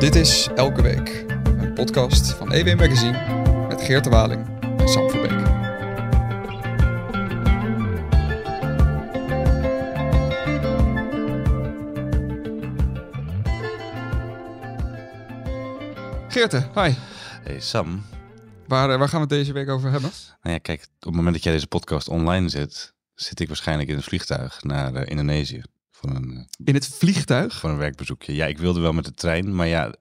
Dit is Elke Week, een podcast van EW Magazine met Geert de Waling en Sam Verbeek. Geerte, hi. Hey Sam. Waar, eh, waar gaan we het deze week over hebben? Nou ja, kijk, op het moment dat jij deze podcast online zet, zit ik waarschijnlijk in een vliegtuig naar eh, Indonesië. Een, eh, In het vliegtuig? voor een werkbezoekje. Ja, ik wilde wel met de trein, maar ja,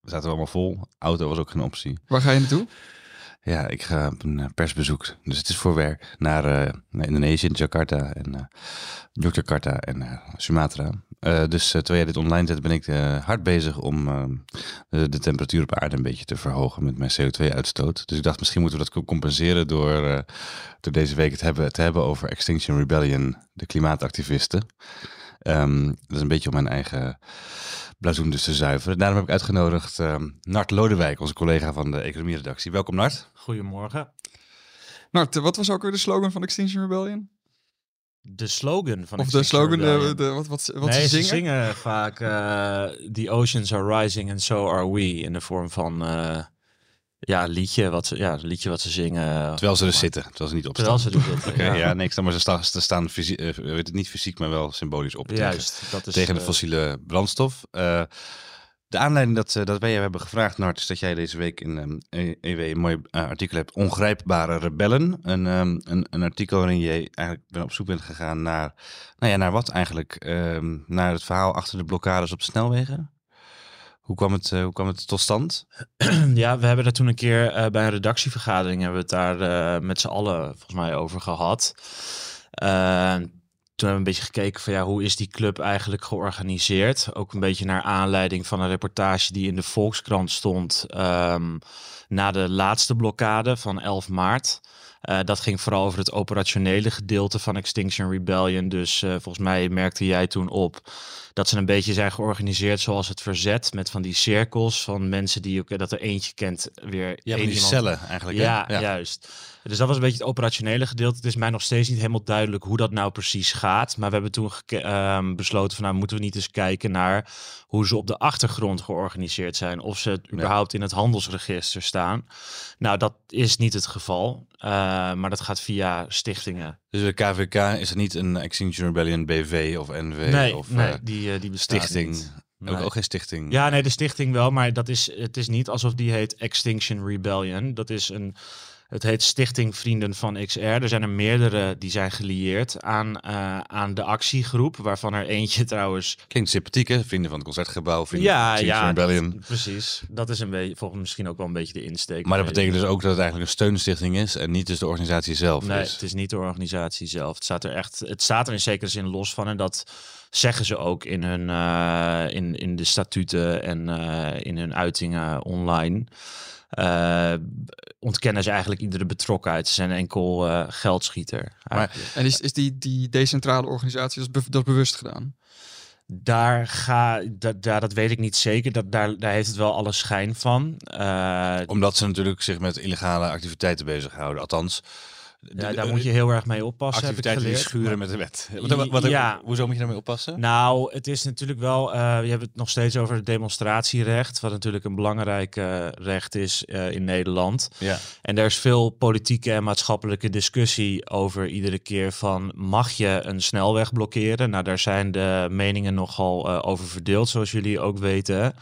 we zaten allemaal vol. Auto was ook geen optie. Waar ga je naartoe? Ja, ik ga op een eh, persbezoek. Dus het is voor werk naar, naar Indonesië, Jakarta en uh, Yogyakarta en Sumatra. Dus terwijl jij dit online zet, ben ik hard bezig om de, de temperatuur op aarde een beetje te verhogen met mijn CO2-uitstoot. Dus ik dacht, misschien moeten we dat compenseren door, door deze week het hebben, te hebben over Extinction Rebellion, de klimaatactivisten. Ehm, dat is een beetje om mijn eigen blazoen dus te zuiveren. Daarom heb ik uitgenodigd ehm, Nart Lodewijk, onze collega van de economieredactie. Welkom Nart. Goedemorgen. Nart, wat was ook weer de slogan van Extinction Rebellion? De slogan van Of de Extinction slogan, de, Rebellion. de- wat, wat, wat nee, ze zingen? vaak eh, The oceans are rising and so are we. In de vorm van eh, ja, een liedje wat ze, ja, liedje wat ze zingen. Terwijl ze dus zitten, terwijl ze niet opstaan. Terwijl ze er zitten. Oké, ja. ja. niks. Maar ze staan, ze staan eh, weet het niet fysiek, maar wel symbolisch op. tegen- Juist, dat is tegen de eh, fossiele brandstof. Eh, de aanleiding dat, dat wij jou hebben gevraagd, Nart, is dat jij deze week in ehm, EW een mooi eh, artikel hebt. Ongrijpbare rebellen. Een, ehm, een, een artikel waarin je eigenlijk ben op zoek bent gegaan naar, nou ja, naar wat eigenlijk? Ehm, naar het verhaal achter de blokkades op de snelwegen. Hoe kwam het, eh, hoe kwam het tot stand? Ja, we hebben daar toen een keer eh, bij een redactievergadering hebben we het daar eh, met z'n allen volgens mij over gehad. Eh, toen hebben we een beetje gekeken van ja, hoe is die club eigenlijk georganiseerd? Ook een beetje naar aanleiding van een reportage die in de Volkskrant stond ehm, na de laatste blokkade van 11 maart. Dat ging vooral over het operationele gedeelte van Extinction Rebellion. Dus volgens mij merkte jij toen op dat ze een beetje zijn georganiseerd zoals het verzet. Met van die cirkels van mensen die ook dat er eentje kent weer. Ja, één die iemand- cellen eigenlijk. hè? Ja, juist. Dus dat was een beetje het operationele gedeelte. Het is mij nog steeds niet helemaal duidelijk hoe dat nou precies gaat. Maar we hebben toen ehm, besloten van nou moeten we niet eens kijken naar hoe ze op de achtergrond georganiseerd zijn. Of ze het überhaupt in het handelsregister staan. Nou, dat is niet het geval. Eh, maar dat gaat via stichtingen. Dus de KVK is het niet een Extinction Rebellion BV of NV nee, of nee eh, die, eh, die bestaat stichting? niet. Nee. ook geen stichting. Ja, nee, de stichting wel, maar dat is, het is niet alsof die heet Extinction Rebellion. Dat is een, het heet Stichting Vrienden van XR. Er zijn er meerdere die zijn gelieerd aan, eh, aan de actiegroep, waarvan er eentje trouwens... Klinkt sympathiek, hè? Vrienden van het Concertgebouw, vrienden van Ja, Extinction ja, Rebellion. dat- precies. Dat is een beetje, volgens misschien ook wel een beetje de insteek. Maar dat betekent dus ook dat het eigenlijk een steunstichting is en niet dus de organisatie zelf Nee, is. het is niet de organisatie zelf. Het staat er echt, het staat er in zekere zin los van. En dat zeggen ze ook in hun eh, in, in de statuten en eh, in hun uitingen online. Eh, ontkennen ze eigenlijk iedere betrokkenheid. Ze zijn enkel eh, geldschieter. eigenlijk. En is, is die, die decentrale organisatie, dat dat is bewust gedaan? Daar ga, da, daar, dat weet ik niet zeker. Dat, daar, daar heeft het wel alle schijn van. Eh, Omdat ze natuurlijk zich met illegale activiteiten bezighouden. Althans, ja, daar de- moet je heel erg mee oppassen. heb ik activiteiten die schuren met de wet. Wat, wat, wat- Ja. Hoezo moet je daarmee oppassen? Nou, het is natuurlijk wel. eh je hebt het nog steeds over het demonstratierecht, wat natuurlijk een belangrijk eh, recht is eh, in Nederland. Ja. En er is veel politieke en maatschappelijke discussie over iedere keer van mag je een snelweg blokkeren? Nou, daar zijn de meningen nogal over verdeeld, zoals jullie ook weten.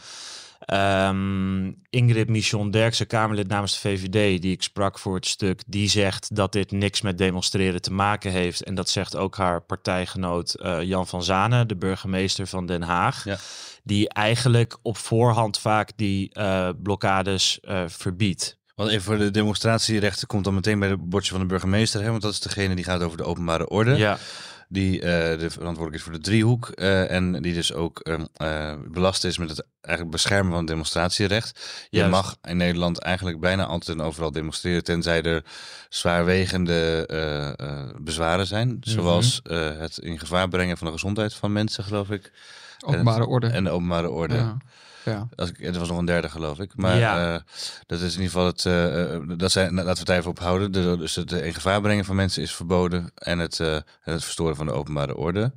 Ehm, Ingrid Michon Derksen, Kamerlid namens de VVD, die ik sprak voor het stuk, die zegt dat dit niks met demonstreren te maken heeft. En dat zegt ook haar partijgenoot eh, Jan van Zanen, de burgemeester van Den Haag. Ja. Die eigenlijk op voorhand vaak die eh, blokkades eh, verbiedt. Want even voor de demonstratierechten komt dan meteen bij het bordje van de burgemeester. Hè? Want dat is degene die gaat over de openbare orde. Ja, Die eh, de verantwoordelijk is voor de driehoek. eh, en die dus ook ehm, eh, belast is met het eigenlijk beschermen van het demonstratierecht. Je Juist. mag in Nederland eigenlijk bijna altijd en overal demonstreren. Tenzij er zwaarwegende bezwaren zijn. Zoals eh, het in gevaar brengen van de gezondheid van mensen, geloof ik. Openbare orde. En de openbare orde. ja. Ja. Als ik, het was nog een derde, geloof ik. Maar Ja. eh, dat is in ieder geval het. eh, eh, dat zijn, laten we het even ophouden. De, dus het in gevaar brengen van mensen is verboden. En het, eh, het verstoren van de openbare orde. En,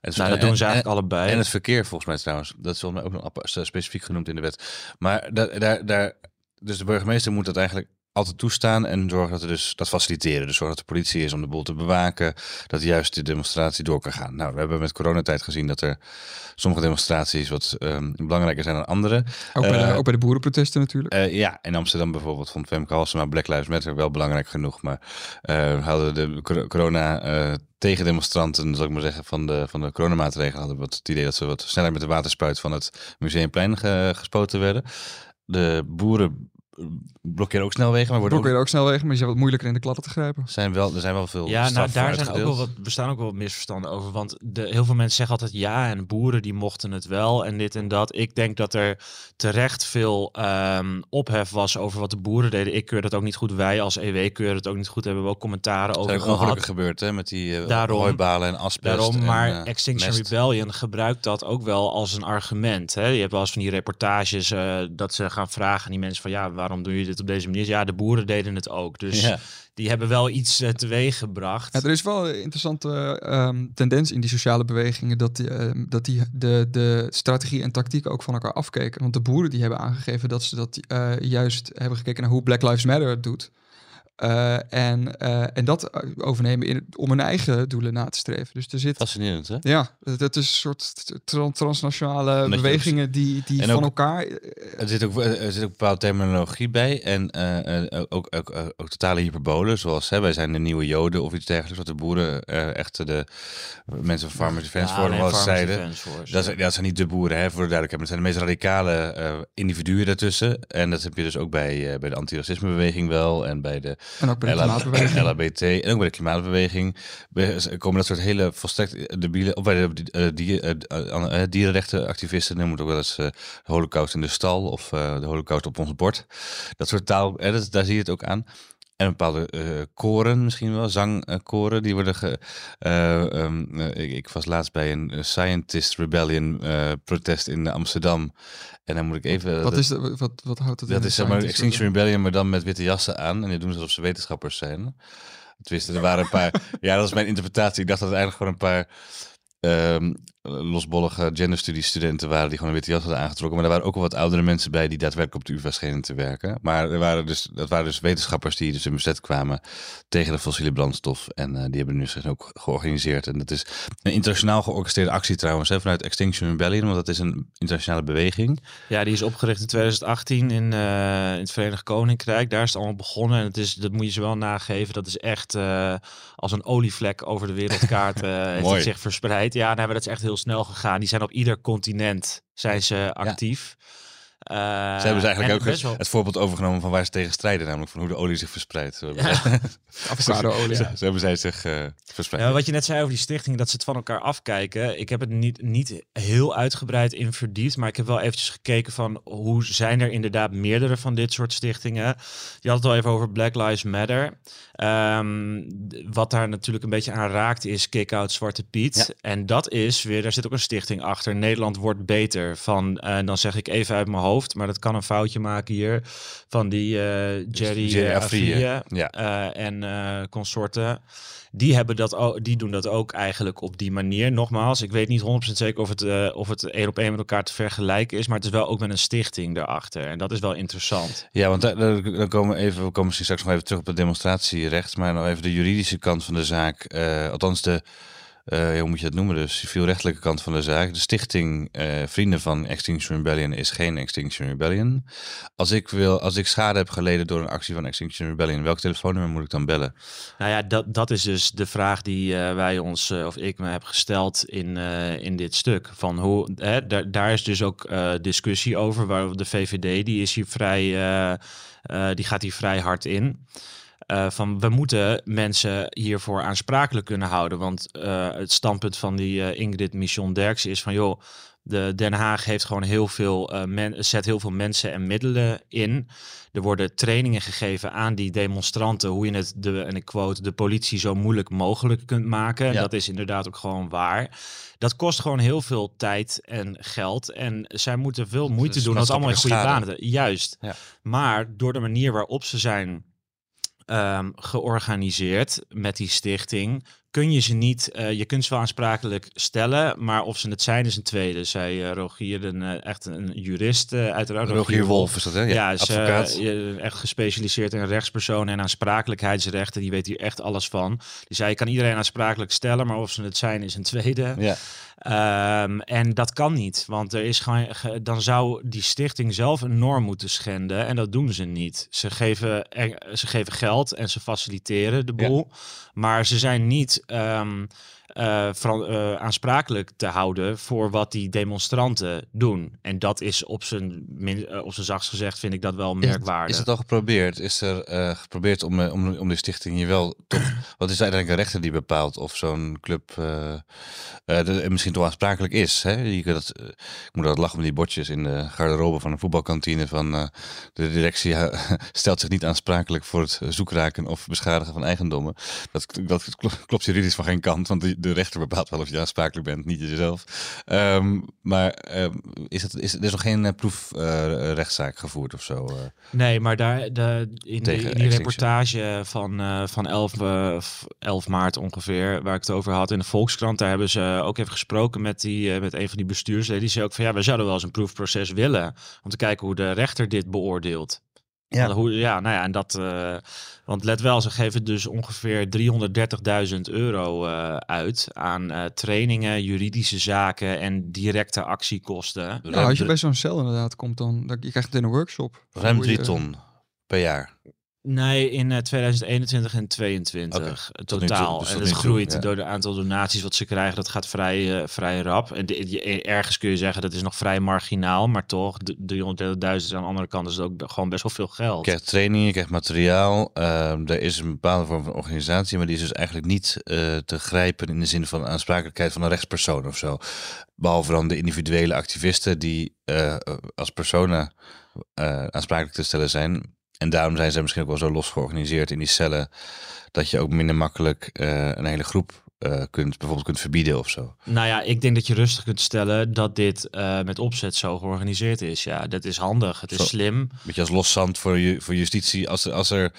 het- Nou, dat en- doen ze en- eigenlijk allebei. En het verkeer volgens mij trouwens. Dat is volgens mij ook nog eh, specifiek genoemd in de wet. Maar da- daar, daar, dus de burgemeester moet dat eigenlijk altijd toestaan en zorgen dat er dus dat faciliteren. Dus zorgen dat de politie is om de boel te bewaken, dat juist de demonstratie door kan gaan. Nou, we hebben met coronatijd gezien dat er sommige demonstraties wat ehm, belangrijker zijn dan andere. Ook, bij de, Eh, ook bij de boerenprotesten natuurlijk. Eh, ja, in Amsterdam bijvoorbeeld vond Femke Halsema Black Lives Matter wel belangrijk genoeg. Maar eh hadden de cor- corona tegendemonstranten, zal ik maar zeggen, van de, van de coronamaatregelen hadden wat het idee dat ze wat sneller met de waterspuit van het Museumplein ge- gespoten werden. De boeren blokkeren ook snelwegen, maar worden ook, Blokkeren ook snelwegen, maar die zijn wat moeilijker in de klappen te grijpen. zijn wel, er zijn wel veel Ja, nou, daar zijn ook wel wat, bestaan ook wel wat misverstanden over. Want de, heel veel mensen zeggen altijd ja, en boeren die mochten het wel en dit en dat. Ik denk dat er terecht veel ehm, ophef was over wat de boeren deden. Ik keur dat ook niet goed. Wij als EW keuren het ook niet goed. Hebben we ook commentaren Er over zijn ongelukken gebeurd hè, met die Daarom- hooibalen en asbest. Daarom, en, maar eh, Extinction mest. Rebellion gebruikt dat ook wel als een argument. Hè? Je hebt wel eens van die reportages eh, dat ze gaan vragen aan die mensen van ja, waarom doen jullie dit op deze manier? Ja, de boeren deden het ook. Dus Ja. die hebben wel iets eh, teweeg gebracht. Ja, er is wel een interessante ehm, tendens in die sociale bewegingen dat, die, ehm, dat die de, de strategie en tactiek ook van elkaar afkeken. Want de boeren die hebben aangegeven dat ze dat eh, juist hebben gekeken naar hoe Black Lives Matter het doet. Eh, en, eh, en dat overnemen in, om hun eigen doelen na te streven. Dus er zit, Fascinerend, hè? ja, het is een soort tran- transnationale je bewegingen die, die van ook- elkaar... eh, Er zit ook, er zit ook bepaalde terminologie bij en eh, eh, ook, ook, ook, ook totale hyperbolen, zoals hè, wij zijn de nieuwe joden of iets dergelijks, wat de boeren eh, echt de mensen van Farmers Defence Ja, nee, zeiden. Force, Dat, ja. zijn- dat zijn niet de boeren, hè, voor de duidelijkheid. Maar het zijn de meest radicale eh, individuen daartussen. En dat heb je dus ook bij, eh, bij de antiracismebeweging wel. En bij de en ook bij de klimaatbeweging. LHBT en ook bij de klimaatbeweging be- komen dat soort hele volstrekt debiele, of bij de eh, dier, eh, eh, dierenrechtenactivisten noemen het ook wel eens de holocaust in de stal of de holocaust op ons bord. Dat soort taal, daar zie je het ook aan. En bepaalde eh, koren misschien wel, zangkoren, die worden ge... eh, ehm, eh, ik, ik was laatst bij een Scientist Rebellion protest in Amsterdam. En dan moet ik even... Wat, dat- is de, wat, wat houdt het in? dat is zeg maar Extinction Rebellion, maar dan met witte jassen aan. En die doen ze alsof ze wetenschappers zijn. Tenminste, er waren een paar... ja, dat is mijn interpretatie. Ik dacht dat het eigenlijk gewoon een paar ehm, losbollige genderstudiestudenten waren... die gewoon een witte jas hadden aangetrokken. Maar er waren ook wel wat oudere mensen bij die daadwerkelijk op de UvA schenen te werken. Maar er waren dus, dat waren dus wetenschappers die dus in bezet kwamen tegen de fossiele brandstof. En eh, die hebben nu zich ook georganiseerd. En dat is een internationaal georganiseerde actie trouwens, hè, vanuit Extinction Rebellion. Want dat is een internationale beweging. Ja, die is opgericht in 2018 in, eh, in het Verenigd Koninkrijk. Daar is het allemaal begonnen. En het is, dat moet je ze wel nageven. Dat is echt eh, als een olievlek over de wereldkaart heeft het zich verspreid. Ja, nou, dat is echt heel snel gegaan. Die zijn op ieder continent zijn ze actief. Ze hebben ze en eigenlijk ook wel- het voorbeeld overgenomen van waar ze tegen strijden, namelijk van hoe de olie zich verspreidt. Ja. Avocado-olie. zo, zo hebben zij zich eh, verspreid. Ja, wat je net zei over die stichtingen, dat ze het van elkaar afkijken. Ik heb het niet, niet heel uitgebreid in verdiept, maar ik heb wel eventjes gekeken van hoe zijn er inderdaad meerdere van dit soort stichtingen. Je had het al even over Black Lives Matter. Ehm, wat daar natuurlijk een beetje aan raakt is Kick-Out Zwarte Piet. En dat is weer, daar zit ook een stichting achter. Nederland wordt beter van, en dan zeg ik even uit mijn hoofd, maar dat kan een foutje maken hier, van die eh, Jerry, Jerry eh, Afrië, ja. eh, en consorten. Die, hebben dat ook, die doen dat ook eigenlijk op die manier. Nogmaals, ik weet niet 100% zeker of het, of het één op één met elkaar te vergelijken is. Maar het is wel ook met een stichting daarachter. En dat is wel interessant. Ja, want dan komen we even, we komen misschien straks nog even terug op het demonstratierecht, maar nog even de juridische kant van de zaak. althans de, eh, hoe moet je dat noemen, de civielrechtelijke kant van de zaak. De stichting eh, Vrienden van Extinction Rebellion is geen Extinction Rebellion. Als ik, wil, als ik schade heb geleden door een actie van Extinction Rebellion, welk telefoonnummer moet ik dan bellen? Nou ja, dat, dat is dus de vraag die eh, wij ons, of ik me heb gesteld in, in dit stuk. Van hoe, hè, daar, is dus ook discussie over, waar de VVD, die is hier vrij, die gaat hier vrij hard in. Eh, van we moeten mensen hiervoor aansprakelijk kunnen houden. Want eh, het standpunt van die eh, Ingrid Mission Derks is van joh, de Den Haag heeft gewoon heel veel, men, zet heel veel mensen en middelen in. Er worden trainingen gegeven aan die demonstranten hoe je het, de, en ik quote, de politie zo moeilijk mogelijk kunt maken. En Ja. dat is inderdaad ook gewoon waar. Dat kost gewoon heel veel tijd en geld. En zij moeten veel moeite doen. Dat is allemaal in goede banen. Juist. Ja. Maar door de manier waarop ze zijn ehm, georganiseerd met die stichting, kun je ze niet, eh, je kunt ze wel aansprakelijk stellen, maar of ze het zijn is een tweede. Zij uh, Rogier, een, eh, echt een jurist, uiteraard. Rogier Wolf is dat, hè? Ja, Ja, is, eh, advocaat. echt gespecialiseerd in rechtspersonen en aansprakelijkheidsrechten. Die weet hier echt alles van. Die zei, je kan iedereen aansprakelijk stellen, maar of ze het zijn is een tweede. ja. Ehm, en dat kan niet, want er is gewoon, ge- dan zou die stichting zelf een norm moeten schenden en dat doen ze niet. Ze geven, ze geven geld en ze faciliteren de Ja. boel, maar ze zijn niet ehm, eh, eh, aansprakelijk te houden voor wat die demonstranten doen. En dat is op zijn, min, eh, op zijn zachtst gezegd, vind ik dat wel merkwaardig. is het al geprobeerd? Is er geprobeerd om, om, om de stichting hier wel toch... Wat is uiteindelijk een rechter die bepaalt of zo'n club de- misschien toch aansprakelijk is? Hè? Je kunt dat, ik moet dat lachen met die bordjes in de garderobe van een voetbalkantine van de directie stelt zich niet aansprakelijk voor het zoekraken of beschadigen van eigendommen. Dat, dat kl- klopt juridisch van geen kant, want de, de rechter bepaalt wel of je aansprakelijk bent, niet jezelf. Ehm, maar ehm, is het, is, er is nog geen eh, proefrechtszaak gevoerd of zo? eh? Nee, maar daar de, in, de, in die Extinction. reportage van, eh, van 11, eh, f- 11 maart ongeveer, waar ik het over had in de Volkskrant, daar hebben ze ook even gesproken met, die, met een van die bestuursleden. Die zei ook van ja, we zouden wel eens een proefproces willen om te kijken hoe de rechter dit beoordeelt. Ja. Hoe, ja, nou ja, en dat. eh, want let wel, ze geven dus ongeveer 330.000 euro eh, uit aan eh, trainingen, juridische zaken en directe actiekosten. Ja, Ruim als je bij zo'n cel inderdaad komt, dan, dan je krijgt het in een workshop. Ruim Hoe je- drie ton per jaar. Nee, in eh, 2021 en 2022 Oké, eh, tot nu toe, totaal. dus en het toe, groeit ja. door de aantal donaties wat ze krijgen. Dat gaat vrij, eh, vrij rap. En de- ergens kun je zeggen dat is nog vrij marginaal, maar toch, de 330.000 aan de andere kant is het ook gewoon best wel veel geld. Je krijgt training, je krijgt materiaal. ehm, er is een bepaalde vorm van organisatie, maar die is dus eigenlijk niet eh, te grijpen in de zin van aansprakelijkheid van een rechtspersoon of zo. Behalve dan de individuele activisten die eh, als personen eh, aansprakelijk te stellen zijn. En daarom zijn ze misschien ook wel zo los georganiseerd in die cellen dat je ook minder makkelijk eh, een hele groep eh, kunt, bijvoorbeeld kunt verbieden of zo. Nou ja, ik denk dat je rustig kunt stellen dat dit eh, met opzet zo georganiseerd is. Ja, dat is handig. Het is slim. beetje als loszand voor, ju voor justitie. Als er, als er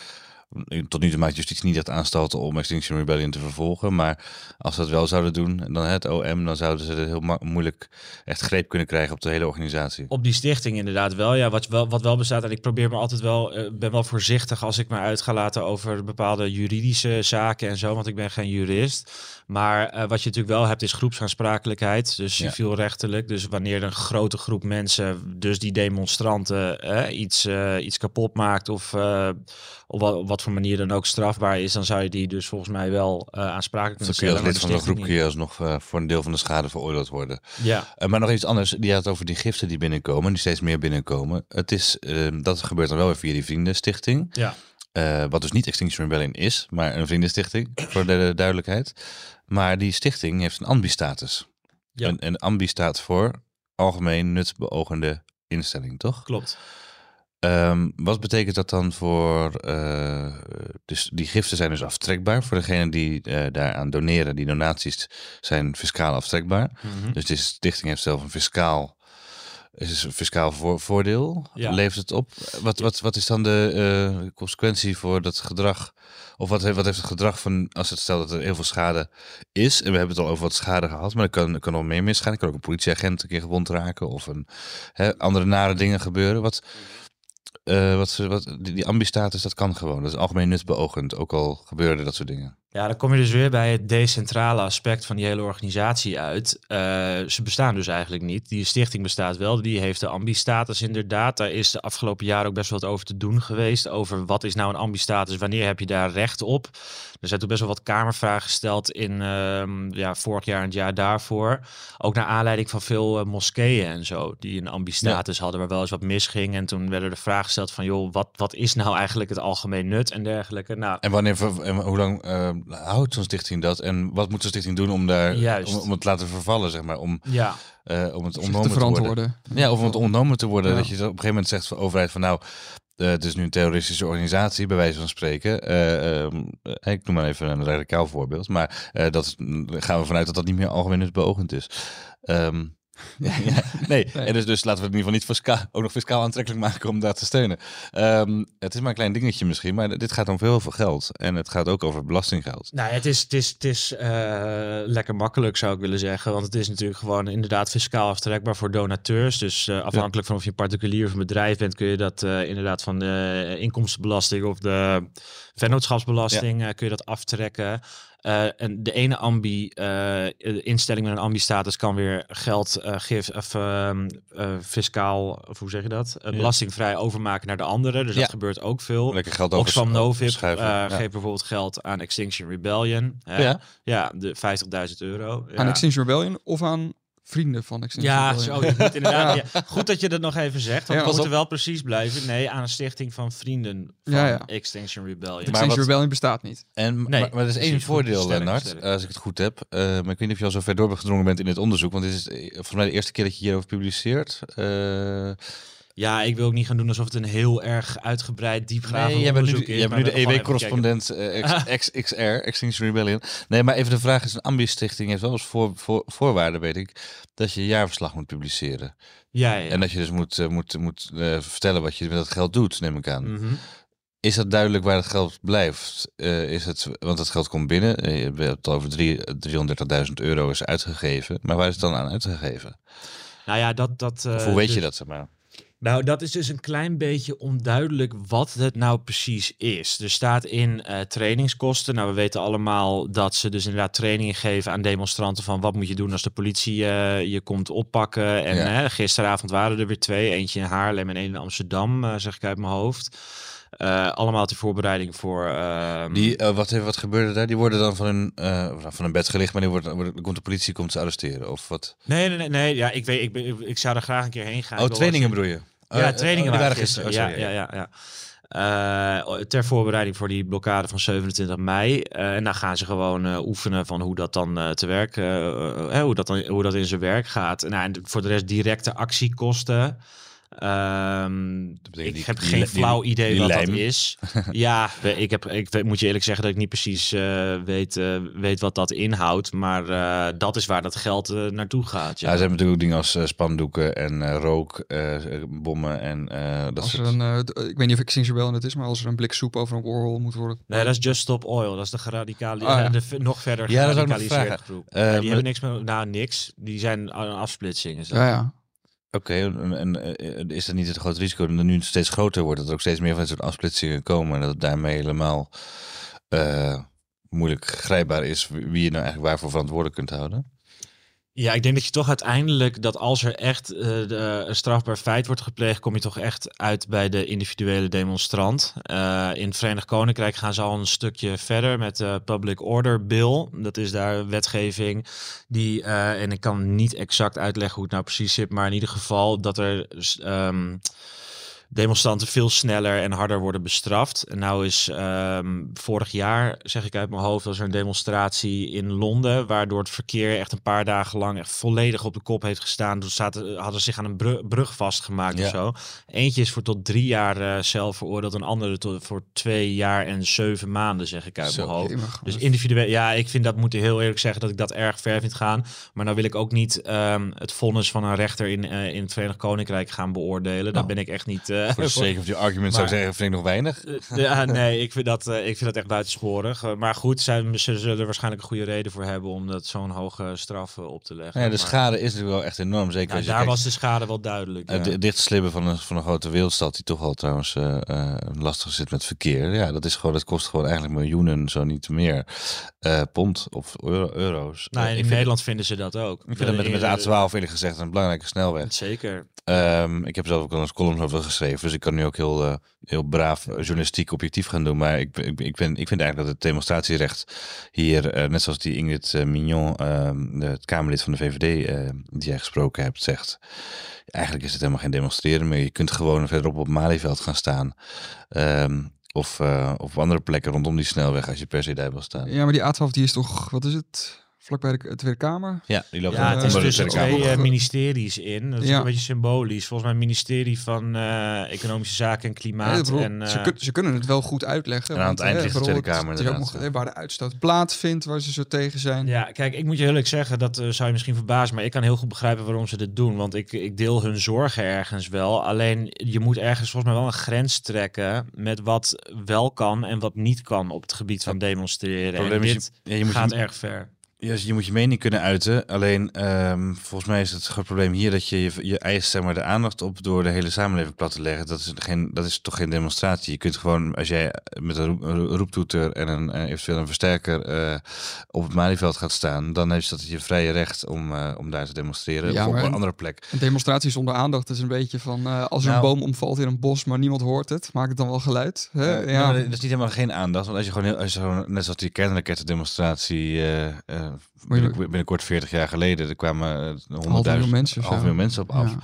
tot nu toe maakt justitie niet echt aanstalten om Extinction Rebellion te vervolgen. Maar als ze dat wel zouden doen, dan het OM, dan zouden ze er heel moeilijk echt greep kunnen krijgen op de hele organisatie. Op die stichting inderdaad wel. Ja, wat wel, wat wel bestaat. En ik probeer me altijd wel, eh, ben wel voorzichtig als ik me uit ga laten over bepaalde juridische zaken en zo. Want ik ben geen jurist. Maar eh, wat je natuurlijk wel hebt is groepsaansprakelijkheid. Dus Ja. civielrechtelijk. Dus wanneer een grote groep mensen, dus die demonstranten, eh, iets, eh, iets kapot maakt. Of op wat, op wat voor manier dan ook strafbaar is. Dan zou je die dus volgens mij wel aansprakelijk kunnen stellen. als lid van de groep kun je alsnog voor een deel van de schade veroordeeld worden. Ja. Maar nog iets anders, die had het over die giften die binnenkomen, die steeds meer binnenkomen. Het is, eh, dat gebeurt dan wel weer via die vriendenstichting. Ja. Wat dus niet Extinction Rebellion is, maar een vriendenstichting, voor de, de duidelijkheid. Maar die stichting heeft een ambi-status. Ja. En, en ambi staat voor algemeen nutbeogende instelling, toch? Klopt. Ehm, wat betekent dat dan voor... eh, dus die giften zijn dus aftrekbaar voor degene die eh, daaraan doneren. Die donaties zijn fiscaal aftrekbaar. Mhm. Dus de stichting heeft zelf een fiscaal, is een fiscaal voor- voordeel. Ja. Levert het op? Wat, wat, wat is dan de eh, consequentie voor dat gedrag? Of wat heeft, wat heeft het gedrag van, als het stelt dat er heel veel schade is, en we hebben het al over wat schade gehad, maar er kan, er kan nog meer misgaan. Er kan ook een politieagent een keer gewond raken of een, hè, andere nare dingen gebeuren. Wat, eh, wat, wat, die, die ambistatus, dat kan gewoon. Dat is algemeen nutbeogend, ook al gebeuren dat soort dingen. Ja, dan kom je dus weer bij het decentrale aspect van die hele organisatie uit. Uh, ze bestaan dus eigenlijk niet. Die stichting bestaat wel. Die heeft de ambi-status inderdaad. Daar is de afgelopen jaren ook best wel wat over te doen geweest. Over wat is nou een ambi-status? Wanneer heb je daar recht op? Er zijn toen best wel wat kamervragen gesteld in uh, ja, vorig jaar en het jaar daarvoor. Ook naar aanleiding van veel uh, moskeeën en zo. Die een ambi-status hadden waar wel eens wat misging. En toen werden de vragen gesteld van... joh, wat, wat is nou eigenlijk het algemeen nut en dergelijke? Nou, en wanneer, en hoe lang houdt zo'n stichting dat? En wat moet de stichting doen om, daar, om, om, het te laten vervallen, zeg maar? Om, ja. Uh, om het ontnomen te, verantwoorden. Ja, of om het ontnomen te worden. Dat je op een gegeven moment zegt van overheid van nou, uh, het is nu een terroristische organisatie, bij wijze van spreken. Uh, ik noem maar even een radicaal voorbeeld. Maar dat gaan we vanuit dat dat niet meer algemeen het beoogend is. Um, nee, En dus, dus laten we het in ieder geval niet fiscaal, ook nog fiscaal aantrekkelijk maken om dat te steunen. Um, het is maar een klein dingetje misschien, maar dit gaat om veel, veel geld. En het gaat ook over belastinggeld. Nou, het is, het is, het is uh, lekker makkelijk zou ik willen zeggen. Want het is natuurlijk gewoon inderdaad fiscaal aftrekbaar voor donateurs. Dus uh, afhankelijk van of je een particulier of een bedrijf bent, kun je dat uh, inderdaad van de inkomstenbelasting of de vennootschapsbelasting kun je dat aftrekken. Uh, en de ene ambi, uh, instelling met een ambi-status kan weer geld uh, geven, of ehm, fiscaal, of hoe zeg je dat? Belastingvrij overmaken naar de andere. Dus dat gebeurt ook veel. Lekker geld Oxfam Novib ja. geeft bijvoorbeeld geld aan Extinction Rebellion. Hè? Ja. ja, de 50.000 euro. Aan Extinction Rebellion of aan vrienden van Extinction ja, moet inderdaad, ja. Goed dat je dat nog even zegt, want ja, we moeten wel precies blijven. Nee, aan een stichting van vrienden van ja, Extinction Rebellion. Extinction wat, Rebellion bestaat niet. En, nee, maar, maar er is één voordeel, Lennart, als ik het goed heb. Uh, maar ik weet niet of je al zo ver doorgedrongen bent in het onderzoek, want dit is eh, volgens mij de eerste keer dat je hierover publiceert. Uh, ja, ik wil ook niet gaan doen alsof het een heel erg uitgebreid, diepgaand nee, onderzoek nu, is. Jij bent nu de EW-correspondent uh, XR, Extinction Rebellion. Nee, maar even de vraag is, een Ambi-stichting heeft wel eens voor, voor, voorwaarden, weet ik, dat je jaarverslag moet publiceren. Ja, ja. En dat je dus moet, uh, moet, moet uh, vertellen wat je met dat geld doet, neem ik aan. Mm -hmm. Is dat duidelijk waar het geld blijft? Uh, is het, want het geld komt binnen. Je hebt het over 330.000 euro is uitgegeven. Maar waar is het dan aan uitgegeven? Nou ja, dat... dat uh, hoe weet dus, je dat, zeg maar? Nou, dat is dus een klein beetje onduidelijk wat het nou precies is. Er staat in uh, trainingskosten. Nou, we weten allemaal dat ze dus inderdaad trainingen geven aan demonstranten van wat moet je doen als de politie uh, je komt oppakken. En ja. gisteravond waren er weer twee. Eentje in Haarlem en één in Amsterdam, uh, zeg ik uit mijn hoofd. allemaal ter voorbereiding voor. Uh, die, wat, wat gebeurde daar? Die worden dan van hun, van een bed gelicht, maar die wordt, wordt, komt de politie komt ze arresteren of wat? Nee, nee, nee, nee. Ja, ik weet, ik, ik, ik zou er graag een keer heen gaan. Oh, trainingen bedoel je? Ja, oh, trainingen oh, waren gisteren. Oh, sorry, ja, ja, ja. ja. Uh, ter voorbereiding voor die blokkade van 27 mei. Uh, en dan gaan ze gewoon oefenen van hoe dat dan te werk, hoe, dat dan, hoe dat in zijn werk gaat. Nou, en voor de rest directe actiekosten. Um, ik heb geen flauw idee wat dat is. ja, ik, heb, ik moet je eerlijk zeggen dat ik niet precies uh, weet, uh, weet wat dat inhoudt. Maar uh, dat is waar dat geld naartoe gaat. Ja, ja ze hebben natuurlijk dingen als spandoeken en rook, bommen en dat als soort... er een, Ik weet niet of ik Extinction wel het is, maar als er een blik soep over een oorhol moet worden. Nee, dat is Just Stop Oil. Dat is de geradicali ah, ja. de nog verder ja, geradicaliseerde groep. die hebben niks meer, nou niks. Die zijn een afsplitsing. Ja, ja. Oké, en, en, is dat niet het groot risico dat het nu steeds groter wordt, dat er ook steeds meer van dit soort afsplitsingen komen en dat het daarmee helemaal uh, moeilijk grijpbaar is wie je nou eigenlijk waarvoor verantwoordelijk kunt houden? Ja, ik denk dat je toch uiteindelijk dat als er echt de, een strafbaar feit wordt gepleegd, kom je toch echt uit bij de individuele demonstrant. Uh, in het Verenigd Koninkrijk gaan ze al een stukje verder met de Public Order Bill. Dat is daar wetgeving die, uh, en ik kan niet exact uitleggen hoe het nou precies zit, maar in ieder geval dat er um, demonstranten veel sneller en harder worden bestraft. En nou is um, vorig jaar, zeg ik uit mijn hoofd, was er een demonstratie in Londen, waardoor het verkeer echt een paar dagen lang echt volledig op de kop heeft gestaan. Toen zaten, hadden zich aan een brug, brug vastgemaakt ja. of zo. Eentje is voor tot drie jaar uh, zelf veroordeeld, een andere tot, voor twee jaar en zeven maanden, zeg ik uit mijn hoofd. Dus individueel, ja, ik vind dat moet heel eerlijk zeggen dat ik dat erg ver vind gaan. Maar nou wil ik ook niet um, het vonnis van een rechter in, uh, in het Verenigd Koninkrijk gaan beoordelen. Oh. Daar ben ik echt niet. Uh, eh, Voor de sake of the argument zou ik zeggen, vind ik nog weinig. Eh, Ja, nee, ik vind dat, eh, ik vind dat echt buitensporig. Eh, maar goed, zij, ze zullen er waarschijnlijk een goede reden voor hebben om dat zo'n hoge straf eh, op te leggen. Ja, de Maar- schade is natuurlijk wel echt enorm. Zeker als je daar kijkt- was de schade wel duidelijk. Het ja. dichtslippen van een, van een grote wereldstad die toch al trouwens eh, eh, lastig zit met verkeer. Ja, dat is gewoon, dat kost gewoon eigenlijk miljoenen, zo niet meer, eh, pond of euro, euro's. Nou, Eh, in Nederland vinden ze dat ook. ik vind met, met de A12 eerlijk gezegd een belangrijke snelweg. Zeker. Ehm, ik heb zelf ook al eens columns over geschreven, dus ik kan nu ook heel, eh, heel braaf journalistiek objectief gaan doen. Maar ik, ik, ik, ben, ik vind eigenlijk dat het demonstratierecht hier, eh, net zoals die Ingrid eh, Mignon, ehm, het Kamerlid van de VVD, die jij gesproken hebt, zegt. Eigenlijk is het helemaal geen demonstreren meer. Je kunt gewoon verderop op Malieveld gaan staan. Ehm, of, of op andere plekken rondom die snelweg als je per se daar wil staan. Ja, Ja, maar die A12 die is toch, wat is het? Vlakbij de Tweede Kamer? die loopt Ja, het is tussen twee eh, ministeries in. Dat is Ja. een beetje symbolisch. Volgens mij ministerie van eh, Economische Zaken en Ja, Klimaat. bedoel, en, ze, eh, kun- ze kunnen het wel goed uitleggen. En aan het want, eind eh, ligt de Tweede Kamer het is ook nog, inderdaad, eh, waar de uitstoot plaatsvindt, waar ze zo tegen zijn. Ja, kijk, ik moet je eerlijk zeggen, dat eh, zou je misschien verbazen, maar ik kan heel goed begrijpen waarom ze dit doen. Want ik, ik deel hun zorgen ergens wel. Alleen je moet ergens volgens mij wel een grens trekken met wat wel kan en wat niet kan op het gebied van demonstreren. Het En probleem is, dit je, ja, moet je- gaat erg ver. Ja, je moet je mening kunnen uiten. Alleen ehm, volgens mij is het groot probleem hier dat je je, je eist zeg maar, de aandacht op door de hele samenleving plat te leggen. Dat is, geen, dat is toch geen demonstratie. Je kunt gewoon, als jij met een, roep, een roeptoeter en een, eh, eventueel een versterker eh, op het Malieveld gaat staan, dan is dat je vrije recht om, eh, om daar te demonstreren. Ja, of op een andere plek. Een demonstratie zonder aandacht is een beetje van als er Nou- een boom omvalt in een bos, maar niemand hoort het, maakt het dan wel geluid? Hè? Ja. maar dat is niet helemaal geen aandacht. Want als je gewoon, heel, als je gewoon net zoals die kernrakettendemonstratie binnenkort 40 jaar geleden, er kwamen eh, honderdduizend mensen. half miljoen mensen op af.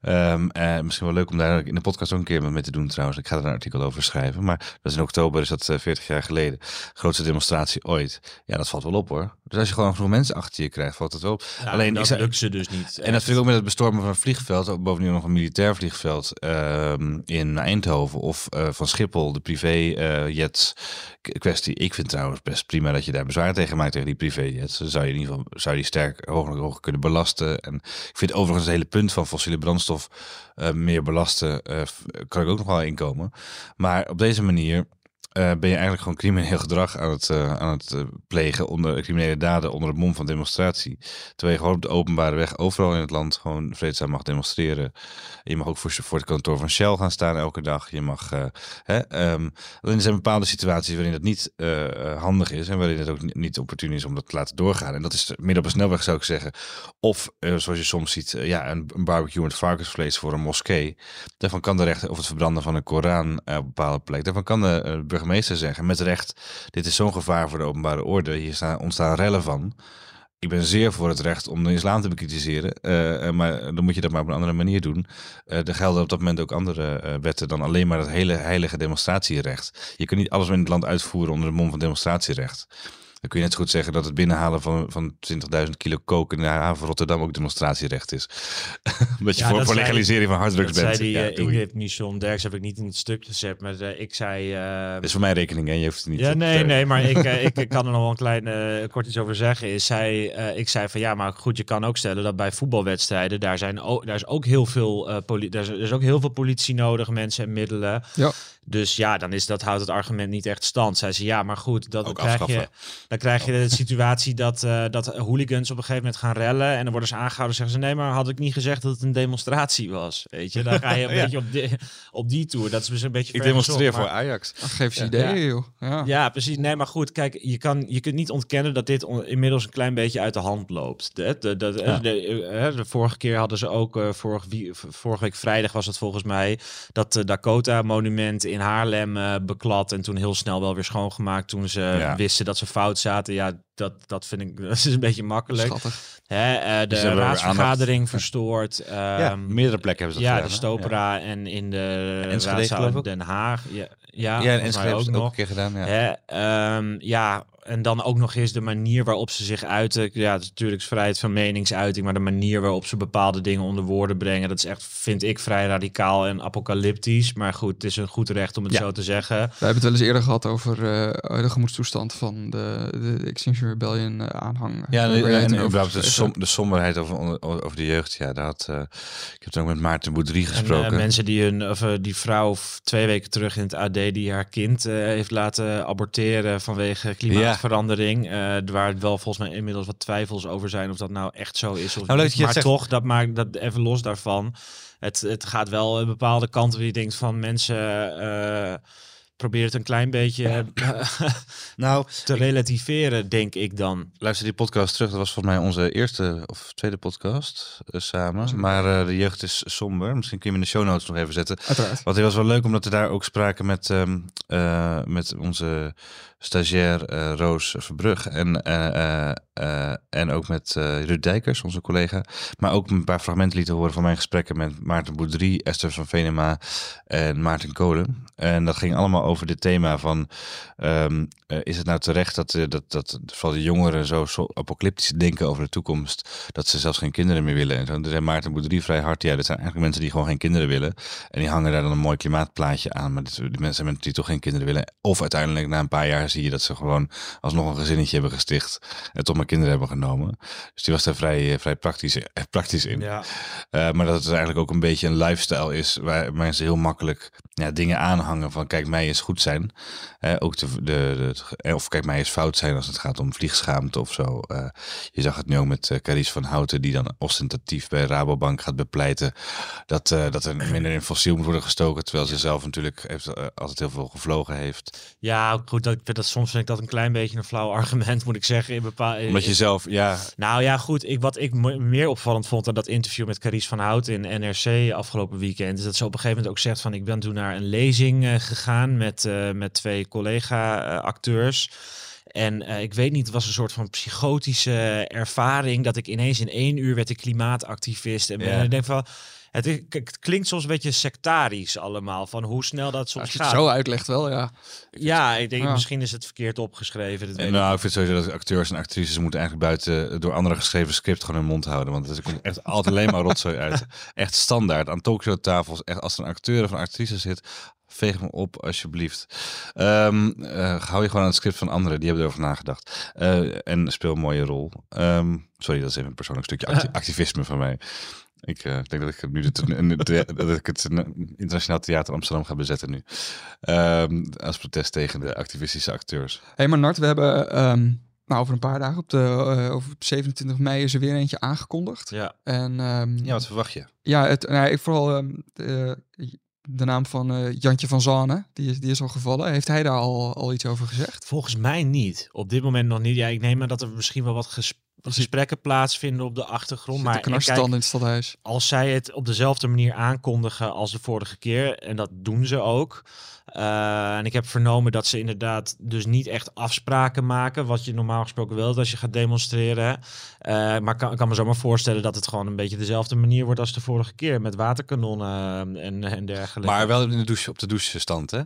Ehm, eh, misschien wel leuk om daar in de podcast ook een keer mee te doen trouwens. Ik ga er een artikel over schrijven. Maar dat is in oktober, is dat eh, 40 jaar geleden. Grootste demonstratie ooit. Ja, dat valt wel op hoor. Dus als je gewoon genoeg mensen achter je krijgt, valt het wel op. Ja, Alleen, dat lukt ze dus niet. En dat vind ik ook met het bestormen van een vliegveld, ook bovendien nog een militair vliegveld ehm, in Eindhoven of eh, van Schiphol, de privéjets kwestie. Ik vind trouwens best prima dat je daar bezwaar tegen maakt tegen die privéjets. Dan zou je in ieder geval zou je die sterk hoger, hoger kunnen belasten. En ik vind overigens het hele punt van fossiele brandstof eh, meer belasten, eh, kan ik ook nog wel inkomen. Maar op deze manier eh, ben je eigenlijk gewoon crimineel gedrag aan het, eh, aan het eh, plegen onder criminele daden onder het mom van demonstratie. Terwijl je gewoon op de openbare weg overal in het land gewoon vreedzaam mag demonstreren. Je mag ook voor, het kantoor van Shell gaan staan elke dag. Je mag, hè, ehm, alleen er zijn bepaalde situaties waarin dat niet handig is en waarin het ook niet, opportun is om dat te laten doorgaan. En dat is midden op een snelweg zou ik zeggen. Of zoals je soms ziet, ja, een, barbecue met varkensvlees voor een moskee. Daarvan kan de rechter, of het verbranden van een Koran op een bepaalde plek. Daarvan kan de burgemeester zeggen, met recht, dit is zo'n gevaar voor de openbare orde. Hier staan, ontstaan rellen van. Ik ben zeer voor het recht om de islam te bekritiseren. eh, eh, maar dan moet je dat maar op een andere manier doen. Eh er gelden op dat moment ook andere wetten dan alleen maar het hele heilige demonstratierecht. Je kunt niet alles in het land uitvoeren onder de mom van demonstratierecht. Dan kun je net zo goed zeggen dat het binnenhalen van, van 20.000 kilo koken in de haven Rotterdam ook demonstratierecht is. Omdat je Ja, voor, dat voor zei- legalisering van harddrugs Dat zei bent. die Ja, eh. Ingrid Michon Derks heb ik niet in het stuk gezet, maar eh, ik zei... eh, Dat is voor mijn rekening, hè? Je hoeft het niet Ja, te nee, vertellen. nee, maar ik, ik, kan er nog wel een klein kort iets over zeggen. Is zij, eh, ik zei van ja, maar goed, je kan ook stellen dat bij voetbalwedstrijden daar zijn ook, daar is ook heel veel eh poli- daar is, er is ook heel veel politie nodig, mensen en middelen. Ja. Dus ja, dan is dat houdt het argument niet echt stand. Zij ze ja, maar goed, dat Ook krijg je. Dan krijg je de situatie dat, eh, dat hooligans op een gegeven moment gaan rellen en dan worden ze aangehouden. Zeggen ze nee, maar had ik niet gezegd dat het een demonstratie was, weet je? Dan ga je een Ja. beetje op, die, op die tour. Dat is dus een beetje. Ik demonstreer maar- voor Ajax. Ach, geef ze Ja. ideeën, joh. Ja. ja, precies. Nee, maar goed, kijk, je, kan, je kunt niet ontkennen dat dit on- inmiddels een klein beetje uit de hand loopt. De, de, de, de- Ja. de, eh, de vorige keer hadden ze ook, eh, vorig, wie- vorige week vrijdag was het volgens mij, dat eh, Dakota-monument in Haarlem eh beklad en toen heel snel wel weer schoongemaakt toen ze Ja. wisten dat ze fout zaten. Ja, dat, dat vind ik dat is een beetje makkelijk. Hè, eh, de Dus weer raadsvergadering verstoord. Ja, ehm, meerdere plekken hebben ze dat ja, de gedaan. Stopera en in de Enschede, raadzaal in. Den Haag. Ja, ja, Ja, en Enschede ook nog. een keer gedaan. Ja. Hè, ehm, ja, en dan ook nog eens de manier waarop ze zich uiten. Ja, het is natuurlijk vrijheid van meningsuiting, maar de manier waarop ze bepaalde dingen onder woorden brengen, dat is echt, vind ik, vrij radicaal en apocalyptisch. Maar goed, het is een goed recht om het Ja. zo te zeggen. We hebben het wel eens eerder gehad over eh, de gemoedstoestand van de, de Extinction Rebellion eh, aanhang. Ja, en, en over de, geschreven som, de somberheid over, over de jeugd. Ja, daar had, eh, ik heb het ook met Maarten Boudry En gesproken. eh, mensen die hun, of die vrouw twee weken terug in het AD die haar kind eh, heeft laten aborteren vanwege klimaatverandering. eh, waar het wel volgens mij inmiddels wat twijfels over zijn of dat nou echt zo is. Of Nou, leuk niet. maar zegt. toch, dat maakt dat even los daarvan. Het, het gaat wel een bepaalde kant waar je denkt van mensen. eh probeer het een klein beetje nou, te relativeren, denk ik dan. luister die podcast terug. Dat was volgens mij onze eerste of tweede podcast eh, samen. Maar eh, de jeugd is somber. Misschien kun je hem in de show notes nog even zetten. Uiteraard. Want het was wel leuk omdat we daar ook spraken met, ehm, eh, met onze stagiair eh, Roos Verbrug. En, eh, eh, en ook met Ruud Dijkers, onze collega. Maar ook een paar fragmenten lieten horen van mijn gesprekken met Maarten Boudry, Esther van Venema en Maarten Kolen. En dat ging allemaal over dit thema van... ehm, eh, is het nou terecht dat, dat, dat vooral de jongeren zo, apocalyptisch denken over de toekomst... dat ze zelfs geen kinderen meer willen? En zo. Zei Maarten Boudry vrij hard... ja, dat zijn eigenlijk mensen die gewoon geen kinderen willen... En die hangen daar dan een mooi klimaatplaatje aan. Maar die mensen die toch geen kinderen willen. Of uiteindelijk na een paar jaar zie je dat ze gewoon alsnog een gezinnetje hebben gesticht. En toch maar kinderen hebben genomen. Dus die was daar vrij, eh, vrij praktisch, eh, praktisch in. Ja. Eh, maar dat het eigenlijk ook een beetje een lifestyle is. Waar mensen heel makkelijk ja, dingen aanhangen van kijk mij eens goed zijn. Ook de, de, de, of kijk mij eens fout zijn als het gaat om vliegschaamte of zo. Je zag het nu ook met Carice van Houten die dan ostentatief bij Rabobank gaat bepleiten. Dat, dat er minder in fossiel moet worden gestoken. Terwijl ze zelf natuurlijk heeft, altijd heel veel gevlogen heeft. Ja, goed. Dat, dat soms vind ik dat een klein beetje een flauw argument, moet ik zeggen. In bepaal, Omdat je zelf, ja. Nou ja, goed. Ik, wat ik meer opvallend vond aan dat interview met Carice van Hout in NRC afgelopen weekend, is dat ze op een gegeven moment ook zegt van ik ben toen naar een lezing uh, gegaan met, uh, met twee collega-acteurs. En uh, ik weet niet, het was een soort van psychotische ervaring dat ik ineens in één uur werd ik klimaatactivist. En, Ja. en ik denk van, het, is- het klinkt soms een beetje sectarisch allemaal, van hoe snel dat soms Als je het gaat. zo uitlegt wel, ja. Ja, ik denk Ja. misschien is het verkeerd opgeschreven. Dat weet En nou, ik vind sowieso dat acteurs en actrices moeten eigenlijk buiten door andere geschreven script gewoon hun mond houden. Want er komt echt altijd alleen maar rotzooi uit. Echt standaard aan talkshowtafels. Echt als er een acteur of een actrice zit, veeg me op alsjeblieft. Ehm eh, hou je gewoon aan het script van anderen. Die hebben erover nagedacht. Eh, en speel een mooie rol. Ehm, sorry, dat is even een persoonlijk stukje acti- activisme van mij. Ik eh, denk dat ik nu de, dat ik het internationaal theater Amsterdam ga bezetten nu. Ehm, als protest tegen de activistische acteurs. Hé, hey, maar Nart, we hebben ehm, nou, over een paar dagen, op, de, eh, over 27 mei, is er weer eentje aangekondigd. Ja. En ehm, Ja, wat verwacht je? ja, het, nou, ik vooral de, de naam van eh, Jantje van Zanen, die is, die is al gevallen. Heeft hij daar al, al iets over gezegd? Volgens mij niet. Op dit moment nog niet. Ja, ik neem aan dat er misschien wel wat ges- gesprekken plaatsvinden op de achtergrond. Maar knarstand in het stadhuis. als zij het op dezelfde manier aankondigen als de vorige keer, en dat doen ze ook. eh, en ik heb vernomen dat ze inderdaad dus niet echt afspraken maken, wat je normaal gesproken wel als je gaat demonstreren. Eh, maar ik kan, kan me zomaar voorstellen dat het gewoon een beetje dezelfde manier wordt als de vorige keer, met waterkanonnen en, en dergelijke. Maar wel in de douche, op de douchestand, hè?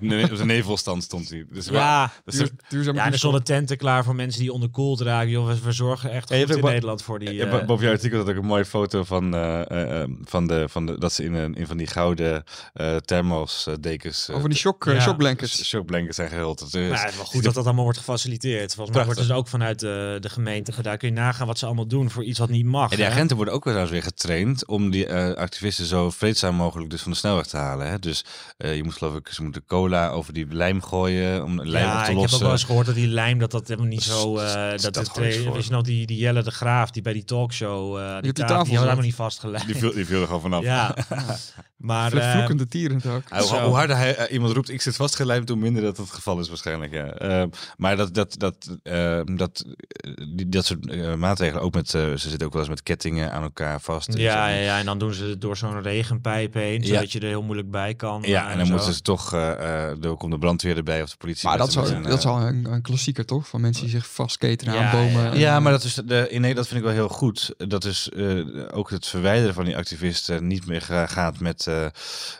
Nee, op de nevelstand stond hij. Dus ja, Duur, duurzaam ja, er stonden tenten klaar voor mensen die onderkoeld raken. Joh, we, we zorgen echt je goed in Nederland voor die... Ja, eh, bo- boven jouw artikel had ook een mooie foto van, eh, eh, van, de, van de, dat ze in, een, in van die gouden eh thermos dekens, eh, Over die shock, Ja. shockblankets. shockblankets zijn gehuld. Dat is, Nou, het is wel goed dat dat allemaal wordt gefaciliteerd. Volgens mij wordt het ook vanuit de, de gemeente gedaan. Kun je nagaan wat ze allemaal doen voor iets wat niet mag. en de hè? agenten worden ook wel eens weer getraind om die eh, activisten zo vreedzaam mogelijk dus van de snelweg te halen. Hè? Dus eh, je moet geloof ik, ze moeten cola over die lijm gooien om lijm ja, op te ik heb lossen. ook wel eens gehoord dat die lijm, dat dat helemaal niet zo... eh, dat dat het, gewoon niks voor. weet je nog, die, die Jelle de Graaf, die bij die talkshow... eh die, die tafel, die helemaal niet vastgelegd. Die viel, die viel er gewoon vanaf. Ja, maar... Eh, Vloekende tieren ook. Hoe, harder hij, eh, iemand roept, ik zit vastgelijmd, hoe minder dat het geval is waarschijnlijk. Ja. Ehm, maar dat, dat, dat, ehm, dat, eh, die, dat soort maatregelen, ook met, ze zitten ook wel eens met kettingen aan elkaar vast. en ja, ja, ja, en dan doen ze het door zo'n regenpijp heen, Ja. zodat je er heel moeilijk bij kan. Ja, en dan zo. moeten ze toch, eh, eh, er komt de brandweer erbij of de politie. Maar dat is, met al, een, dat is al een, een klassieker, toch? Van mensen die zich vastketenen Ja, aan bomen. ja. en, Ja, maar dat, is de, nee, dat vind ik wel heel goed. Dat is eh, ook het verwijderen van die activisten niet meer ga- gaat met eh,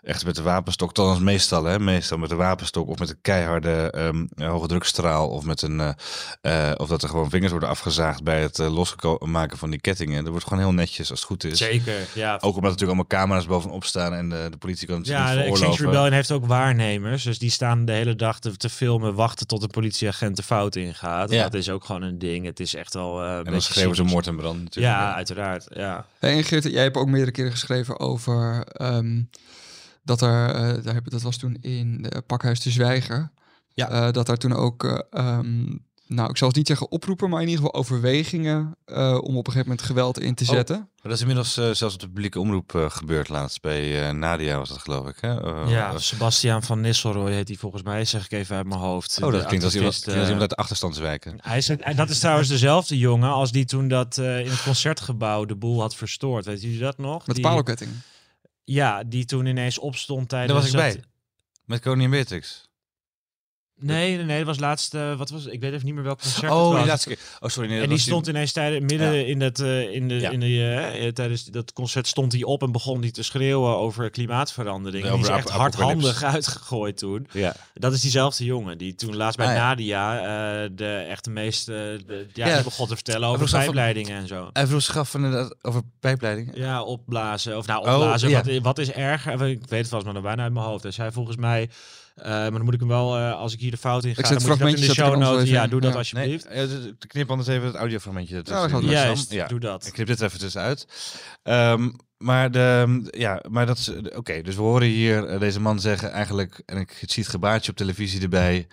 echt met de wapenstok. Althans meestal, hè, meestal met de wapenstok of met een keiharde ehm hoge drukstraal of met een eh, eh, of dat er gewoon vingers worden afgezaagd bij het eh, losmaken van die kettingen. Dat wordt gewoon heel netjes als het goed is. Zeker, ja. Ook omdat natuurlijk allemaal camera's bovenop staan en de, de politie kan het Ja, niet de Exchange. Rebellion heeft ook waarnemers. Dus die staan de hele dag te, te filmen, wachten tot een politieagent de fout ingaat. Ja. Dat is ook gewoon een ding. Het is echt wel. eh, een En dan schreeuwen ze moord en brand natuurlijk. Ja, uiteraard. Ja. En Geert, jij hebt ook meerdere keren geschreven over ehm, dat er, eh, daar heb, dat was toen in de Pakhuis de Zwijger, Ja. Eh, dat daar toen ook, eh, ehm, nou ik zal het niet zeggen oproepen, maar in ieder geval overwegingen eh, om op een gegeven moment geweld in te Oh. zetten. Maar dat is inmiddels eh, zelfs op de publieke omroep eh, gebeurd laatst. Bij eh, Nadia was dat geloof ik. Hè? Eh, ja, eh, Sebastiaan van Nistelrooy heet hij volgens mij, zeg ik even uit mijn hoofd. Oh, dat klinkt als iemand, klinkt als eh, iemand uit de achterstandswijken. Hij is, en dat is trouwens dezelfde jongen als die toen dat eh, in het concertgebouw de boel had verstoord. Weet jullie dat nog? Met die, parelketting. Ja, die toen ineens opstond tijdens... Daar was ik het- bij. Met koningin Beatrix. Nee, nee, nee, dat was laatst... eh, wat was Ik weet even niet meer welk concert Oh, was. die laatste keer. Oh, sorry. Nee, En die stond ineens tijdens, midden Ja. in, dat, eh, in de, Ja. in de, eh, tijdens dat concert stond hij op en begon hij te schreeuwen over klimaatverandering. Ja, die is echt hardhandig uitgegooid toen. Ja. Dat is diezelfde jongen die toen laatst bij Ah. Nadia de echt de meeste de, ja, die begon te vertellen over pijpleidingen en zo. Hij vroeg zich inderdaad over pijpleidingen. Ja, opblazen. Of nou, Oh, opblazen. wat, wat is erger? Ik weet het vast, maar bijna uit mijn hoofd. Hij zei volgens mij, maar dan moet ik hem wel, eh, als ik hier de fout in ga, Ik zet dan moet je in de show notes. Ja, doe dat Ja. alsjeblieft. Nee, eh, knip anders even het audiofragmentje. Ja, ertussen. Juist, Ja. doe dat. Ik knip dit even tussenuit. Ehm maar, de, ja, maar dat is... Oké, dus we horen hier eh, deze man zeggen eigenlijk... En ik zie het gebaartje op televisie erbij.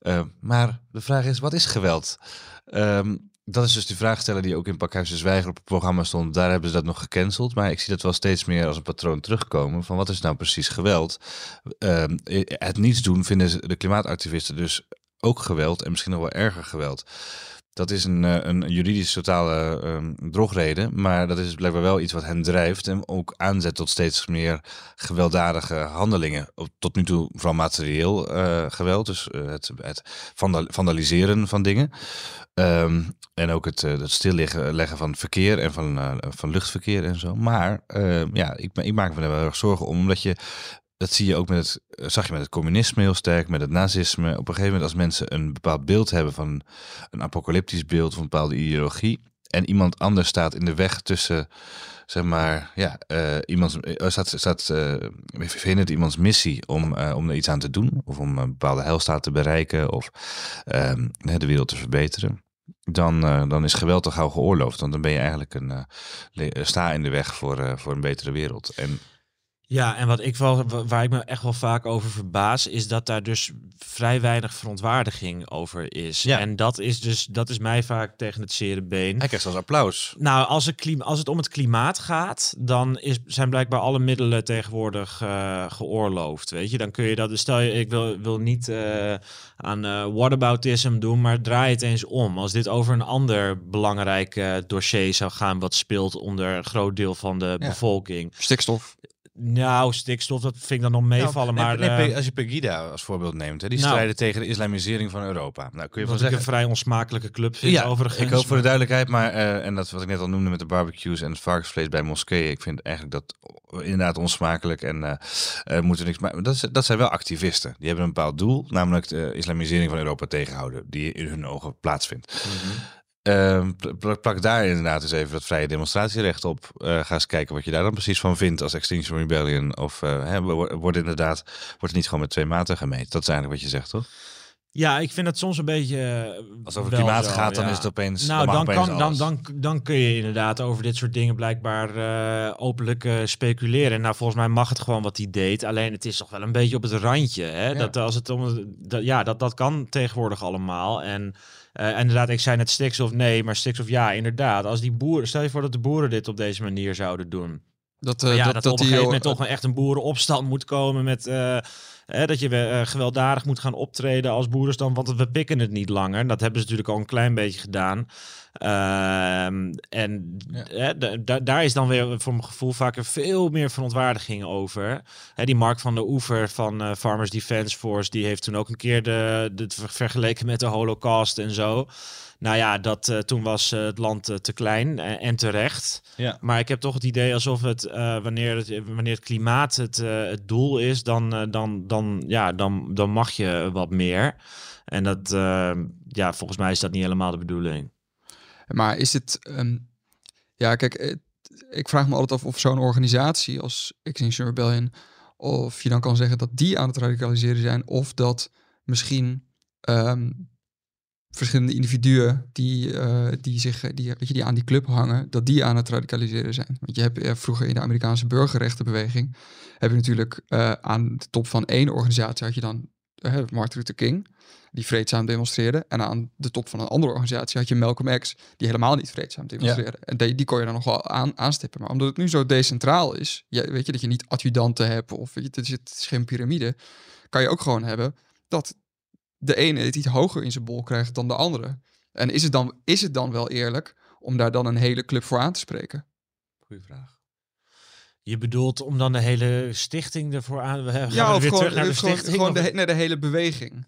eh, maar de vraag is, wat is geweld? Ehm, dat is dus die vraag stellen die ook in Pakhuis de Zwijger op het programma stond. Daar hebben ze dat nog gecanceld. Maar ik zie dat wel steeds meer als een patroon terugkomen. Van wat is nou precies geweld? Ehm, het niets doen vinden de klimaatactivisten dus ook geweld. En misschien nog wel erger geweld. Dat is een, eh, een juridisch totale ehm, drogreden, maar dat is blijkbaar wel iets wat hen drijft en ook aanzet tot steeds meer gewelddadige handelingen. Tot nu toe vooral materieel eh, geweld, dus eh, het, het vandal- vandaliseren van dingen. Ehm, en ook het, stilleggen leggen van verkeer en van, van luchtverkeer en zo. Maar eh, ja, ik, ik maak me daar wel erg zorgen om, omdat je dat zie je ook met het, eh, zag je met het communisme heel sterk, met het nazisme. Op een gegeven moment als mensen een bepaald beeld hebben van een apocalyptisch beeld of een bepaalde ideologie. En iemand anders staat in de weg tussen, zeg maar, ja, eh iemands, eh, staat, staat verhindert iemands missie om, om er iets aan te doen. Of om een bepaalde heilstaat te bereiken of ehm, de wereld te verbeteren. Dan, dan is geweld toch gauw geoorloofd. Want dan ben je eigenlijk een sta in de weg voor, voor een betere wereld. En Ja, en wat ik wel, wa- waar ik me echt wel vaak over verbaas, is dat daar dus vrij weinig verontwaardiging over is. Ja. En dat is dus, dat is mij vaak tegen het zere been. hij krijgt zelfs applaus. Nou, als het, klima- als het om het klimaat gaat, dan is, zijn blijkbaar alle middelen tegenwoordig eh, geoorloofd. Weet je, dan kun je dat. dus Stel je, ik wil, wil niet eh, aan eh whataboutism doen, maar draai het eens om. Als dit over een ander belangrijk dossier zou gaan, wat speelt onder een groot deel van de Ja. bevolking. Stikstof. Nou, stikstof, dat vind ik dan nog meevallen. Nou, maar nee, nee, eh, als je Pegida als voorbeeld neemt, hè, die Nou. strijden tegen de islamisering van Europa. Nou, kun je van ik een zeggen. vrij onsmakelijke club vind, Ja, overigens. ik hoop voor de duidelijkheid, maar eh, en dat wat ik net al noemde met de barbecues en het varkensvlees bij moskeeën, ik vind eigenlijk dat inderdaad onsmakelijk en eh eh, moeten niks. Maar dat, zijn wel activisten. Die hebben een bepaald doel, namelijk de islamisering van Europa tegenhouden, die in hun ogen plaatsvindt. Ehm, pl- plak daar inderdaad eens even dat vrije demonstratierecht op. Eh, ga eens kijken wat je daar dan precies van vindt als Extinction Rebellion. Of eh, hè, wo- wordt inderdaad wordt het niet gewoon met twee maten gemeten. Dat is eigenlijk wat je zegt, toch? Ja, ik vind het soms een beetje. eh, Als het over klimaat zo, gaat, dan ja. is het opeens. Nou, dan, kan, dan, dan, dan kun je inderdaad over dit soort dingen blijkbaar openlijk speculeren. Nou, volgens mij mag het gewoon wat hij deed. Alleen het is toch wel een beetje op het randje. Hè? Ja. Dat, als het om, dat, ja, dat, dat kan tegenwoordig allemaal. En eh, inderdaad, ik zei net stikstof nee, maar stikstof ja, inderdaad. Als die boeren, stel je voor dat de boeren dit op deze manier zouden doen. Dat, ja, dat, dat, dat, op een gegeven moment toch een, echt een boerenopstand moet komen met... eh, Hè, dat je uh, gewelddadig moet gaan optreden als boerenstam, want we pikken het niet langer. Dat hebben ze natuurlijk al een klein beetje gedaan. Ehm, en ja. daar is dan weer voor mijn gevoel vaak veel meer verontwaardiging over. Hè, die Mark van de Oever van uh, Farmers Defence Force, die heeft toen ook een keer de, de vergeleken met de Holocaust en zo. Nou ja, dat, uh, toen was uh, het land uh, te klein en terecht. Ja. Maar ik heb toch het idee alsof het, wanneer, het wanneer het klimaat het, het doel is, dan, dan, dan, ja, dan, dan mag je wat meer. En dat, ja, volgens mij is dat niet helemaal de bedoeling. Maar is het, um, ja, kijk, ik vraag me altijd af of zo'n organisatie als Extinction Rebellion, of je dan kan zeggen dat die aan het radicaliseren zijn, of dat misschien um, verschillende individuen die, uh, die, zich, die, weet je, die aan die club hangen, dat die aan het radicaliseren zijn. Want je hebt uh, vroeger in de Amerikaanse burgerrechtenbeweging, heb je natuurlijk aan de top van één organisatie had je dan Martin Luther King, die vreedzaam demonstreerde. En aan de top van een andere organisatie had je Malcolm X, die helemaal niet vreedzaam demonstreerde. En die, die kon je dan nog wel aan, aanstippen. Maar omdat het nu zo decentraal is, ja, weet je, dat je niet adjudanten hebt of weet je, het, is, het is geen piramide, kan je ook gewoon hebben dat de ene het iets hoger in zijn bol krijgt dan de andere. En is het dan, is het dan wel eerlijk om daar dan een hele club voor aan te spreken? Goeie vraag. Je bedoelt om dan de hele stichting ervoor aan... We ja, of weer gewoon, terug naar de stichting? Gewoon de, nee, de hele beweging.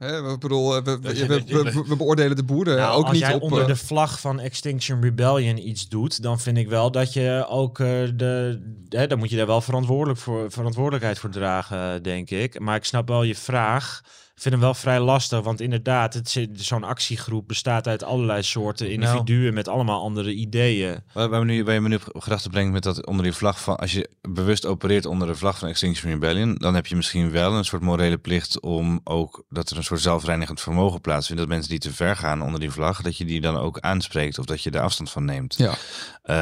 Hè, we, bedoel, we, we, we, beoordelen de boeren nou, ook als niet jij op... onder de vlag van Extinction Rebellion iets doet, dan vind ik wel dat je ook uh, de... Hè, dan moet je daar wel verantwoordelijk voor, verantwoordelijkheid voor dragen, denk ik. Maar ik snap wel je vraag vind hem wel vrij lastig, want inderdaad, zo'n actiegroep bestaat uit allerlei soorten nou. individuen met allemaal andere ideeën. Waar, waar, nu, waar je me nu op gedachten brengt met dat onder die vlag van, als je bewust opereert onder de vlag van Extinction Rebellion, dan heb je misschien wel een soort morele plicht om ook dat er een soort zelfreinigend vermogen plaatsvindt, dat mensen die te ver gaan onder die vlag, dat je die dan ook aanspreekt of dat je er afstand van neemt. Ja.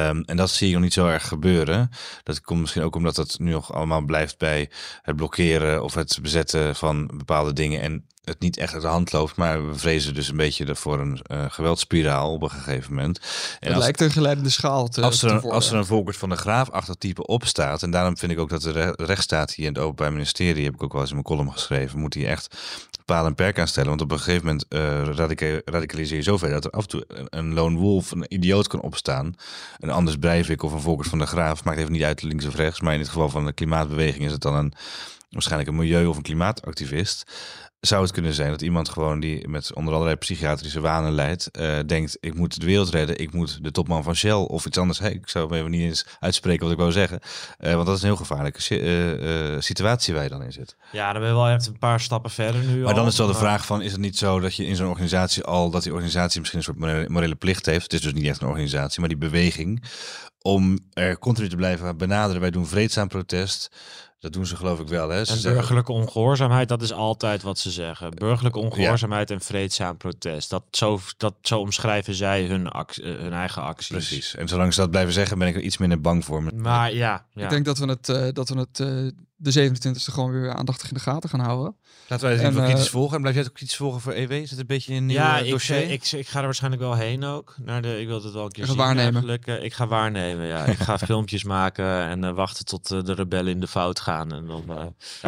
Um, en dat zie je nog niet zo erg gebeuren. Dat komt misschien ook omdat het nu nog allemaal blijft bij het blokkeren of het bezetten van bepaalde dingen en het niet echt uit de hand loopt. Maar we vrezen dus een beetje voor een uh, geweldspiraal op een gegeven moment. En het lijkt een geleidende schaal te, als er, een, als er een Volkert van de Graaf achter type opstaat. En daarom vind ik ook dat de rechtsstaat hier in het Openbaar Ministerie, heb ik ook wel eens in mijn column geschreven, moet hij echt paal en perk aanstellen. Want op een gegeven moment uh, radicaliseer je zover dat er af en toe een lone wolf, een idioot kan opstaan. Een Anders Breivik of een Volkert van de Graaf, maakt even niet uit links of rechts. Maar in het geval van de klimaatbeweging is het dan een waarschijnlijk een milieu- of een klimaatactivist zou het kunnen zijn dat iemand gewoon die met onder allerlei psychiatrische wanen leidt, uh, denkt: ik moet de wereld redden, ik moet de topman van Shell of iets anders. Hey, ik zou even niet eens uitspreken wat ik wou zeggen, uh, want dat is een heel gevaarlijke uh, situatie waar je dan in zit. Ja, dan ben je wel echt een paar stappen verder nu. Maar dan is wel de vraag: van, is het niet zo dat je in zo'n organisatie al dat die organisatie misschien een soort morele plicht heeft? Het is dus niet echt een organisatie, maar die beweging om er continu te blijven benaderen. Wij doen vreedzaam protest. Dat doen ze geloof ik wel. Hè? Ze en burgerlijke ongehoorzaamheid, dat is altijd wat ze zeggen. Burgerlijke ongehoorzaamheid en vreedzaam protest. Dat zo, dat, zo omschrijven zij hun, actie, eh, hun eigen acties. Precies. En zolang ze dat blijven zeggen, ben ik er iets minder bang voor. Maar ja. ja. Ik denk dat we het, uh, dat we het uh, de 27e gewoon weer aandachtig in de gaten gaan houden. Laten wij het even kritisch uh, volgen. En blijf jij ook kritisch volgen voor EW? Is het een beetje een ja, ik, dossier? Ik, ik, ga er waarschijnlijk wel heen ook. Naar de, ik wil het wel een keer zien waarnemen. ik ga waarnemen, ja. ik ga filmpjes maken en wachten tot de rebellen in de fout gaan. En dan ja,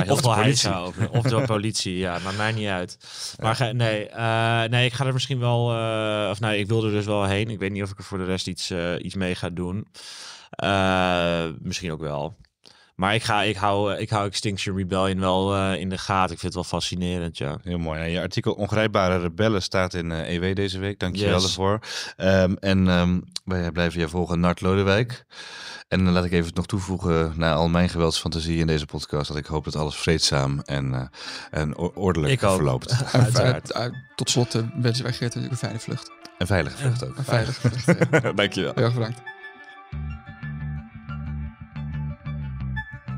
heel of veel de politie. Over. Of de politie, ja, maakt mij niet uit. Maar ga, nee, uh, nee, ik ga er misschien wel, uh, of nee, ik wil er dus wel heen. Ik weet niet of ik er voor de rest iets, uh, iets mee ga doen. misschien ook wel. Maar ik, ga, ik, hou, ik hou Extinction Rebellion wel uh, in de gaten. Ik vind het wel fascinerend, ja. Heel mooi. En je artikel Ongrijpbare Rebellen staat in uh, EW deze week. Dank je wel ervoor. Um, en um, wij blijven je volgen, Nart Lodewijk. En dan laat ik even nog toevoegen naar al mijn geweldsfantasie in deze podcast. Dat ik hoop dat alles vreedzaam en, uh, en ordelijk verloopt. tot slot uh, wensen wij Geert natuurlijk een fijne vlucht. Een veilige vlucht ook. Een veilige vlucht. Ja. Dankjewel. Heel erg bedankt.